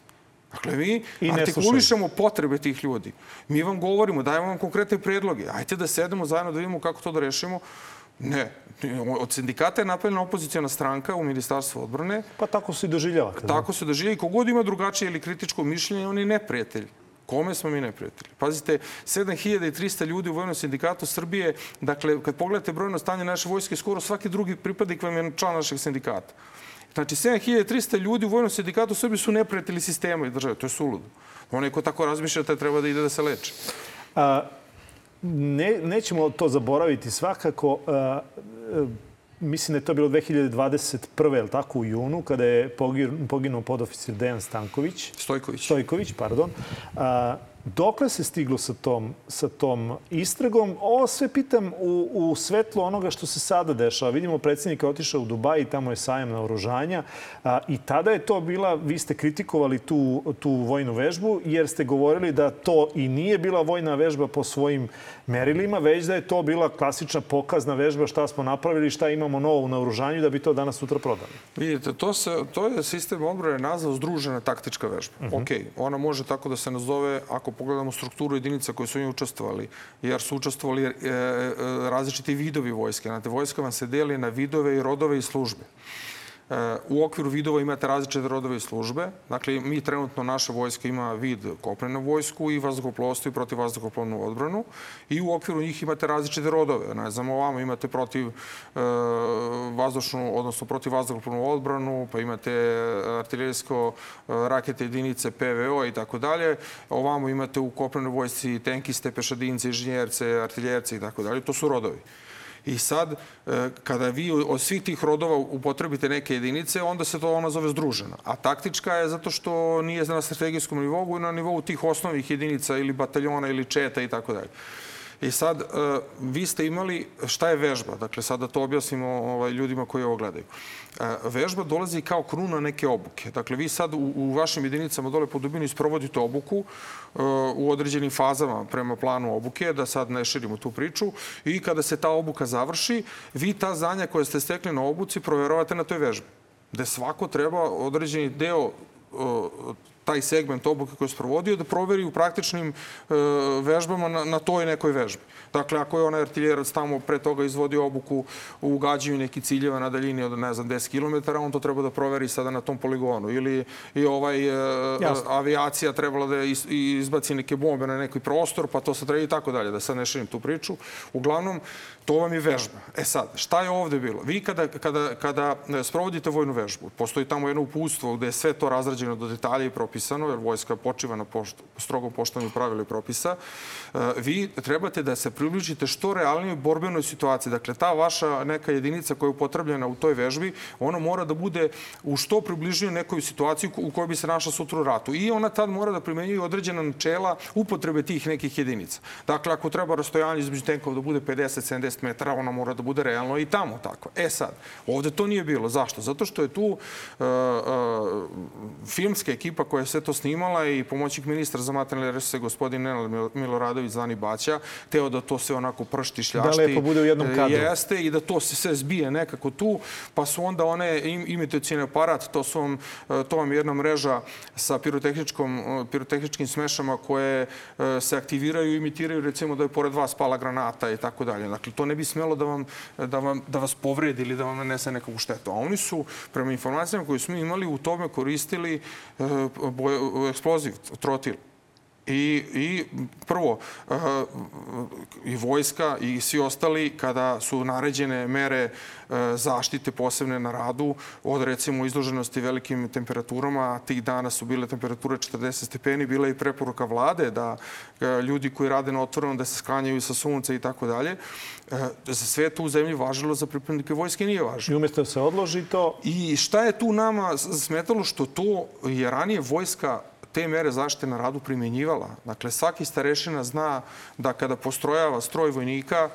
Dakle, mi artikulišemo potrebe tih ljudi. Mi vam govorimo, dajemo vam konkretne predloge. Ajte da sedemo zajedno da vidimo kako to da rešimo. Ne. Od sindikata je napravljena opozicijona stranka u Ministarstvu odbrane. Pa tako se i doživljavate. da? Tako se doživlja i kogod ima drugačije ili kritičko mišljenje, on je neprijatelj. Kome smo mi neprijatelji? Pazite, 7300 ljudi u Vojnom sindikatu Srbije, dakle, kad pogledate brojno stanje naše vojske, skoro svaki drugi pripadnik vam je član našeg sindikata. Znači, 7300 ljudi u Vojnom sindikatu Srbije su neprijatelji sistema i države. To je suludo. Onaj ko tako razmišlja, taj treba da ide da se leči. A, ne, nećemo to zaboraviti svakako. A, a, mislim da je to bilo 2021. je li tako, u junu, kada je poginuo podoficir Dejan Stanković. Stojković. Stojković, pardon. A, dokle se stiglo sa tom, sa tom istragom? Ovo sve pitam u, u svetlu onoga što se sada dešava. Vidimo, predsjednik je otišao u Dubaj i tamo je sajam na oružanja. A, I tada je to bila, vi ste kritikovali tu, tu vojnu vežbu, jer ste govorili da to i nije bila vojna vežba po svojim merilima, već da je to bila klasična pokazna vežba šta smo napravili, šta imamo novo u naoružanju da bi to danas sutra prodali. Vidite, to, se, to je sistem odbrane nazvao združena taktička vežba. Uh -huh. Ok, ona može tako da se nazove ako pogledamo strukturu jedinica koje su njoj učestvovali, jer su učestvovali e, e, različiti vidovi vojske. Znate, vojska vam se deli na vidove i rodove i službe. U okviru vidova imate različite rodove i službe. Dakle, mi trenutno, naša vojska ima vid kopnenu vojsku i vazduhoplovstvo i protiv vazduhoplovnu odbranu. I u okviru njih imate različite rodove. Ne znam, ovamo imate protiv e, vazdušnu, odnosno protiv vazduhoplovnu odbranu, pa imate artiljerijsko e, rakete jedinice PVO i tako dalje. Ovamo imate u kopnenoj vojsci tenkiste, pešadince, inženjerce, artiljerce i tako dalje. To su rodovi. I sad, e, kada vi od svih tih rodova upotrebite neke jedinice, onda se to ona zove združena. A taktička je zato što nije na strategijskom nivou na nivou tih osnovnih jedinica ili bataljona ili četa i tako dalje. I sad, e, vi ste imali, šta je vežba? Dakle, sad da to objasnimo ovaj, ljudima koji ovo gledaju. E, vežba dolazi kao kruna neke obuke. Dakle, vi sad u, u vašim jedinicama dole po dubini sprovodite obuku e, u određenim fazama prema planu obuke, da sad ne širimo tu priču, i kada se ta obuka završi, vi ta znanja koje ste stekli na obuci proverovate na toj vežbi gde svako treba određeni deo taj segment obuke koji je sprovodio da proveri u praktičnim e, vežbama na, na toj nekoj vežbi. Dakle, ako je onaj artiljerac tamo pre toga izvodio obuku u ugađanju nekih ciljeva na daljini od, ne znam, 10 km, on to treba da proveri sada na tom poligonu. Ili i ovaj e, Jasne. avijacija trebala da iz, izbaci neke bombe na neki prostor, pa to se treba i tako dalje, da sad ne širim tu priču. Uglavnom, to vam je vežba. E sad, šta je ovde bilo? Vi kada, kada, kada sprovodite vojnu vežbu, postoji tamo jedno uputstvo gde je sve to razrađeno do detalja i propisano, jer vojska počiva na pošt, strogo poštovanju pravila i propisa, e, vi trebate da se približite što realnijoj borbenoj situaciji. Dakle, ta vaša neka jedinica koja je upotrebljena u toj vežbi, ona mora da bude u što približnijoj nekoj situaciji u kojoj bi se našla sutra u ratu. I ona tad mora da primenjuje određena načela upotrebe tih nekih jedinica. Dakle, ako treba rastojanje između tenkova da bude 50-70 metara, ona mora da bude realno i tamo tako. E sad, ovde to nije bilo. Zašto? Zato što je tu uh, uh, filmska ekipa koja je sve to snimala i pomoćnik ministra za materijalne resurse, gospodin Nenad Miloradović, zvani Baća, teo da to sve onako pršti, šljašti. Da lepo bude u jednom kadru. Jeste i da to se sve zbije nekako tu, pa su onda one im, imitacijne aparat, to, su vam, to vam je jedna mreža sa pirotehničkom, pirotehničkim smešama koje se aktiviraju i imitiraju recimo da je pored vas pala granata i tako dalje. Dakle, to ne bi smelo da, vam, da, vam, da vas povredi ili da vam nanese nekakvu štetu. A oni su, prema informacijama koje smo imali, u tome koristili e, eksploziv, trotil. I, I prvo, uh, i vojska i svi ostali, kada su naređene mere uh, zaštite posebne na radu, od recimo izloženosti velikim temperaturama, tih dana su bile temperature 40 stepeni, bila je i preporuka vlade da uh, ljudi koji rade na otvorenom da se sklanjaju sa sunca i tako dalje. Za sve to u zemlji važilo, za pripadnike vojske nije važilo. I umjesto da se odloži to... I šta je tu nama smetalo što to je ranije vojska te mere zaštite na radu primjenjivala. Dakle, svaki starešina zna da kada postrojava stroj vojnika,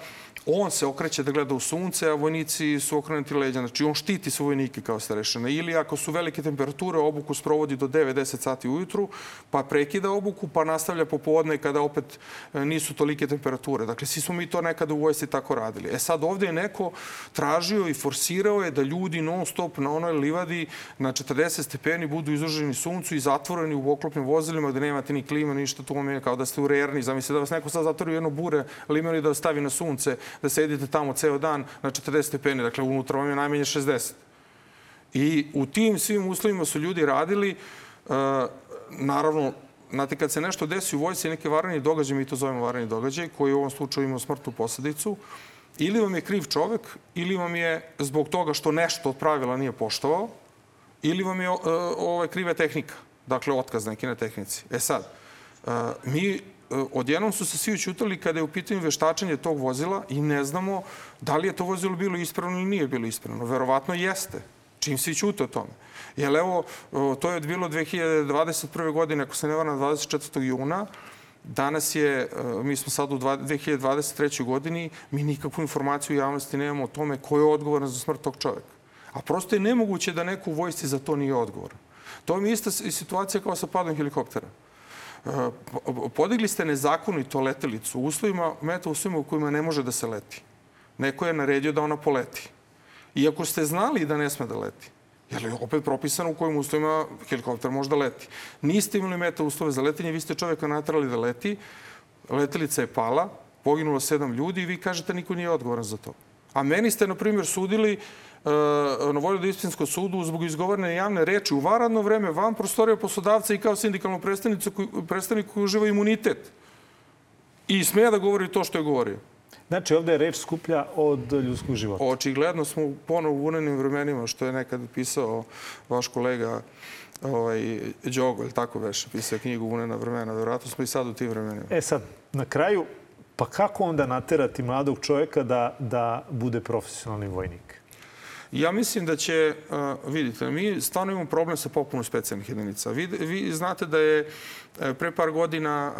on se okreće da gleda u sunce, a vojnici su okrenuti leđa. Znači, on štiti svoje vojnike kao starešina. Ili ako su velike temperature, obuku sprovodi do 9-10 sati ujutru, pa prekida obuku, pa nastavlja popodne kada opet e, nisu tolike temperature. Dakle, svi smo mi to nekada u vojsci tako radili. E sad, ovde je neko tražio i forsirao je da ljudi non stop na onoj livadi na 40 stepeni budu izloženi suncu i zatvoreni u oklopnim vozilima gde nemate ni klima, ništa, to vam je kao da ste u rerni. Zamislite da vas neko sad zatvori u jedno bure limenu i da vas stavi na sunce da sedite tamo ceo dan na 40 stepeni, dakle unutra vam je najmanje 60. I u tim svim uslovima su ljudi radili, uh, naravno, znate, kad se nešto desi u vojci, neke varani događaj, mi to zovemo varani događaj, koji u ovom slučaju ima smrtnu posledicu, ili vam je kriv čovek, ili vam je zbog toga što nešto od pravila nije poštovao, ili vam je uh, ovaj, kriva tehnika, dakle otkaz neki na tehnici. E sad, uh, mi odjednom su se svi učutali kada je u pitanju veštačenje tog vozila i ne znamo da li je to vozilo bilo ispravno ili nije bilo ispravno. Verovatno jeste. Čim svi čute o tome. Jer evo, to je bilo 2021. godine, ako se ne varam, 24. juna, Danas je, mi smo sad u 2023. godini, mi nikakvu informaciju u javnosti nemamo o tome ko je odgovoran za smrt tog čoveka. A prosto je nemoguće da neko u vojsci za to nije odgovoran. To mi je ista situacija kao sa padom helikoptera podigli ste nezakonito letelicu u uslovima, meta uslovima u kojima ne može da se leti. Neko je naredio da ona poleti. Iako ste znali da ne sme da leti. Jer je opet propisano u kojim uslovima helikopter može da leti. Niste imali meta uslove za letenje, vi ste čoveka natrali da leti, letelica je pala, poginulo sedam ljudi i vi kažete niko nije odgovoran za to. A meni ste, na primjer, sudili na volju disciplinskom sudu zbog izgovorene javne reči u varadno vreme van prostorija poslodavca i kao sindikalnu predstavnicu predstavnik koji uživa imunitet. I smeja da govori to što je govorio. Znači, ovde je reč skuplja od ljudskog života. Očigledno smo ponovo u unenim vremenima, što je nekad pisao vaš kolega ovaj, Đogo, ili tako već, pisao knjigu Unena vremena. Vjerojatno smo i sad u tim vremenima. E sad, na kraju, pa kako onda naterati mladog čovjeka da, da bude profesionalni vojnik? Ja mislim da će, vidite, mi stvarno imamo problem sa popunom specijalnih jedinica. Vi, vi znate da je e, pre par godina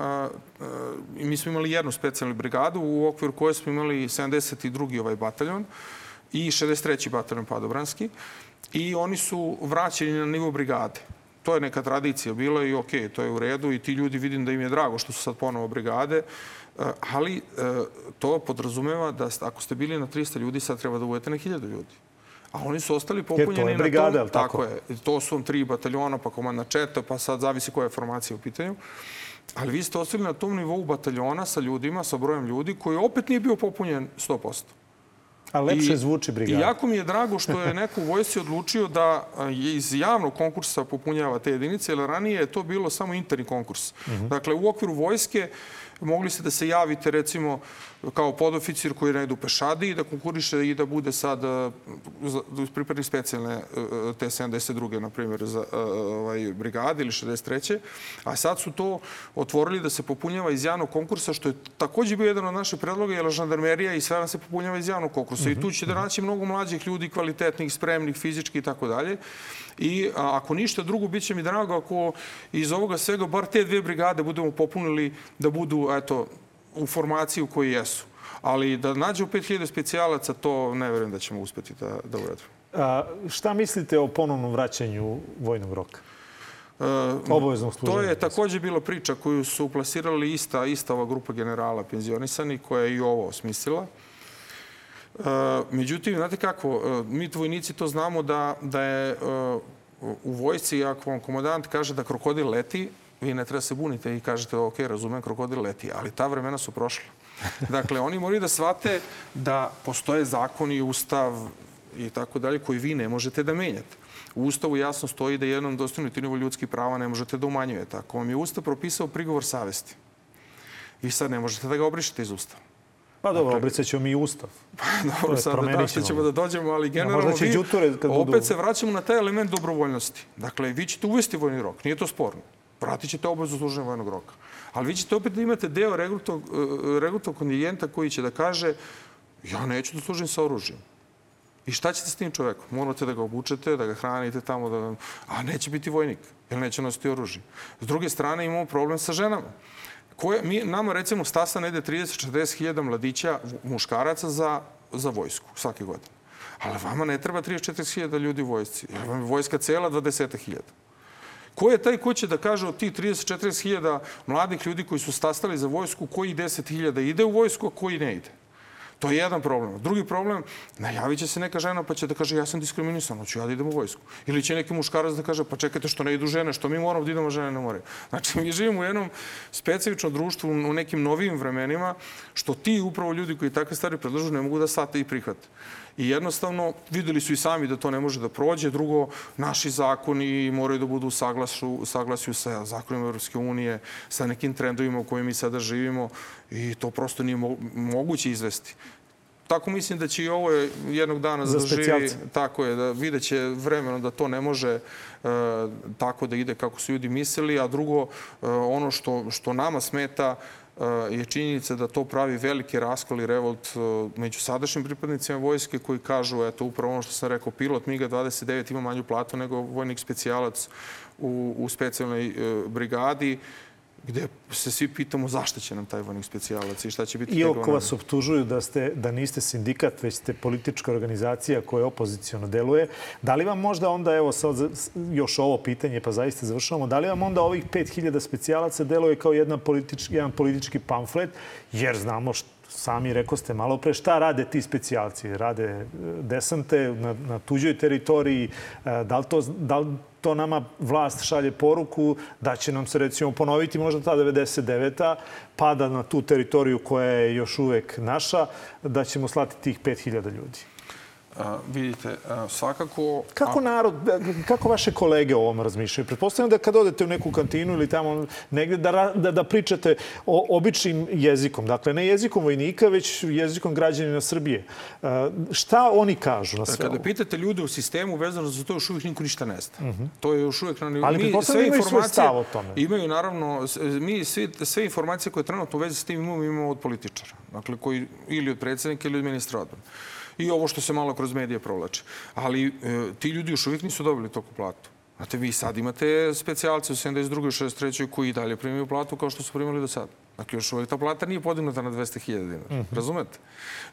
mi smo imali jednu specijalnu brigadu u okviru koje smo imali 72. ovaj bataljon i 63. bataljon padobranski i oni su vraćeni na nivo brigade. To je neka tradicija bila i ok, to je u redu i ti ljudi vidim da im je drago što su sad ponovo brigade, ali to podrazumeva da ako ste bili na 300 ljudi, sad treba da budete na 1000 ljudi. A oni su ostali popunjeni to je brigada, na tom. Tako? tako je. To su tri bataljona, pa komandna četa, pa sad zavisi koja je formacija u pitanju. Ali vi ste ostali na tom nivou bataljona sa ljudima, sa brojem ljudi, koji opet nije bio popunjen 100%. A lepše I, zvuči brigada. I jako mi je drago što je neko u vojsci odlučio da je iz javnog konkursa popunjava te jedinice, jer ranije je to bilo samo interni konkurs. Uh mhm. -huh. Dakle, u okviru vojske mogli ste da se javite recimo kao podoficir koji ne u pešadi i da konkuriše i da bude sad da pripadnik specijalne e, e, te 72. na primjer za ovaj, brigade ili 63. A sad su to otvorili da se popunjava iz javnog konkursa što je takođe bio jedan od naših predloga jer žandarmerija i sve nam se popunjava iz javnog konkursa. I tu ćete da naći mnogo mlađih ljudi, kvalitetnih, spremnih, fizički i tako dalje. I ako ništa drugo, bit će mi drago ako iz ovoga svega bar te dve brigade budemo popunili da budu eto, u formaciji u kojoj jesu. Ali da nađemo 5000 specijalaca, to ne verujem da ćemo uspeti da, da uradimo. A, šta mislite o ponovnom vraćanju vojnog roka? E, Obaveznog služenja. To je takođe bila priča koju su plasirali ista, ista ova grupa generala penzionisani koja je i ovo osmislila. E, međutim, znate kako, e, mi vojnici to znamo da, da je u vojci, ako vam komandant kaže da krokodil leti, vi ne treba se bunite i kažete, ok, razumem, krokodil leti, ali ta vremena su prošla. Dakle, oni moraju da shvate da postoje zakon i ustav i tako dalje koji vi ne možete da menjate. U Ustavu jasno stoji da jednom dostojnom nivo ljudskih prava ne možete da umanjujete. Ako vam je Ustav propisao prigovor savesti, vi sad ne možete da ga obrišete iz Ustava. Pa dobro, dakle, obricat ćemo i Ustav. Pa dobro, sad da ćemo da dođemo, ali generalno ja, vi opet budu... se vraćamo na taj element dobrovoljnosti. Dakle, vi ćete uvesti vojni rok, nije to sporno. Vratit ćete obavezu služenja vojnog roka. Ali vi ćete opet da imate deo regrutog, e, regrutog kontingenta koji će da kaže ja neću da služim sa oružjem. I šta ćete s tim čovekom? Morate da ga obučete, da ga hranite tamo, da... a neće biti vojnik, jer neće nositi oružje. S druge strane imamo problem sa ženama. Koje, mi, nama recimo stasa ne ide 30-40 hiljada mladića, muškaraca za, za vojsku svake godine. Ali vama ne treba 34 hiljada ljudi u vojsci. Jer vam je vojska cela 20 hiljada. Ko je taj ko će da kaže od tih 30-40 hiljada mladih ljudi koji su stasali za vojsku, koji 10 hiljada ide u vojsku, a koji ne ide? To je jedan problem. Drugi problem, najavit će se neka žena pa će da kaže ja sam diskriminisan, hoću ja da idem u vojsku. Ili će neki muškarac da kaže pa čekajte što ne idu žene, što mi moramo da idemo, žene ne moraju. Znači mi živimo u jednom specifičnom društvu u nekim novim vremenima što ti upravo ljudi koji takve stvari predlažu ne mogu da sate i prihvate. I jednostavno videli su i sami da to ne može da prođe. Drugo, naši zakoni moraju da budu u saglasu, saglasju sa zakonima Europske unije, sa nekim trendovima u kojima mi sada živimo i to prosto nije moguće izvesti. Tako mislim da će i ovo jednog dana Za zaživi. specijalce. Tako je, da vidjet će vremenom da to ne može e, tako da ide kako su ljudi mislili, a drugo, e, ono što, što nama smeta e, je činjenica da to pravi veliki raskol i revolt e, među sadašnjim pripadnicima vojske koji kažu, eto, upravo ono što sam rekao, pilot MiGa-29 ima manju platu nego vojnik specijalac u, u specijalnoj e, brigadi gde se svi pitamo zašto će nam taj vojnik specijalac i šta će biti Iako njegova vas optužuju da, ste, da niste sindikat, već ste politička organizacija koja opozicijono deluje, da li vam možda onda, evo sad još ovo pitanje, pa zaista završavamo, da li vam onda ovih 5000 specijalaca deluje kao jedna politički, jedan politički pamflet, jer znamo što sami rekao ste malo pre, šta rade ti specijalci? Rade e, desante na, na tuđoj teritoriji, e, da li, to, da li to nama vlast šalje poruku da će nam se recimo ponoviti možda ta 99. pada na tu teritoriju koja je još uvek naša, da ćemo slati tih 5000 ljudi. A, vidite, svakako... Kako narod, kako vaše kolege o ovom razmišljaju? Pretpostavljam da kad odete u neku kantinu ili tamo negde da, da, da pričate o običnim jezikom. Dakle, ne jezikom vojnika, već jezikom građanina Srbije. Šta oni kažu na sve Kada ovo? pitate ljude u sistemu vezano za to, još uvijek niko ništa ne zna. To je još uvijek na. Ali pretpostavljam da imaju svoj stav o tome. Imaju, naravno, mi svi, sve informacije koje trenutno u vezi s tim imamo, imamo od političara. Dakle, koji, ili od predsjednika ili od ministra odbrane. I ovo što se malo kroz medije provlači. Ali e, ti ljudi još uvijek nisu dobili toku platu. Znate, vi sad imate specijalce u 72. i 63. koji i dalje primaju platu kao što su primali do sada. Dakle, još uvijek ta plata nije podignuta na 200.000 dinara. Razumete?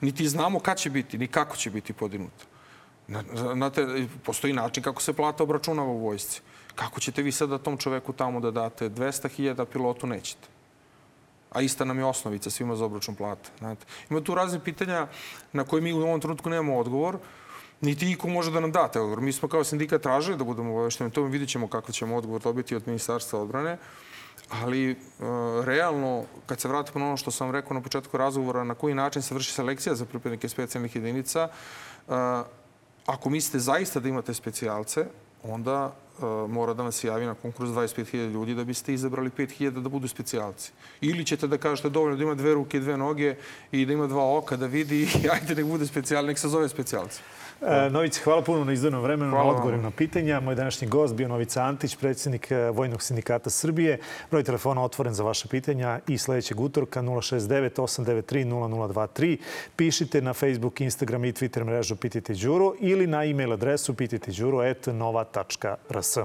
Niti znamo kad će biti, ni kako će biti podignuta. Na- Znate, postoji način kako se plata obračunava u vojsci. Kako ćete vi sada tom čoveku tamo da date 200.000, pilotu nećete? A ista nam je osnovica svima za obračun plate. Znate. Ima tu razne pitanja na koje mi u ovom trenutku nemamo odgovor, niti iko može da nam date odgovor. Mi smo kao sindikat tražili da budemo obavešteni, to vidjet ćemo kako ćemo odgovor dobiti od Ministarstva odbrane, ali e, realno, kad se vratimo na ono što sam rekao na početku razgovora, na koji način se vrši selekcija za pripadnike specijalnih jedinica, e, ako mislite zaista da imate specijalce, onda mora da nas se javi na konkurs 25.000 ljudi da biste izabrali 5.000 da budu specijalci. Ili ćete da kažete dovoljno da ima dve ruke i dve noge i da ima dva oka da vidi i ajde nek bude specijal, nek se zove specijalci. E, Novice, hvala puno na izdanom vremenu, Hvala na vam. odgovorima na pitanja. Moj današnji gost bio Novica Antić, predsjednik e, Vojnog sindikata Srbije. Broj telefona otvoren za vaše pitanja i sledećeg utorka 069 893 0023. Pišite na Facebook, Instagram i Twitter mrežu Pitajte Đuru ili na e-mail adresu pitajteđuru.nova.rs.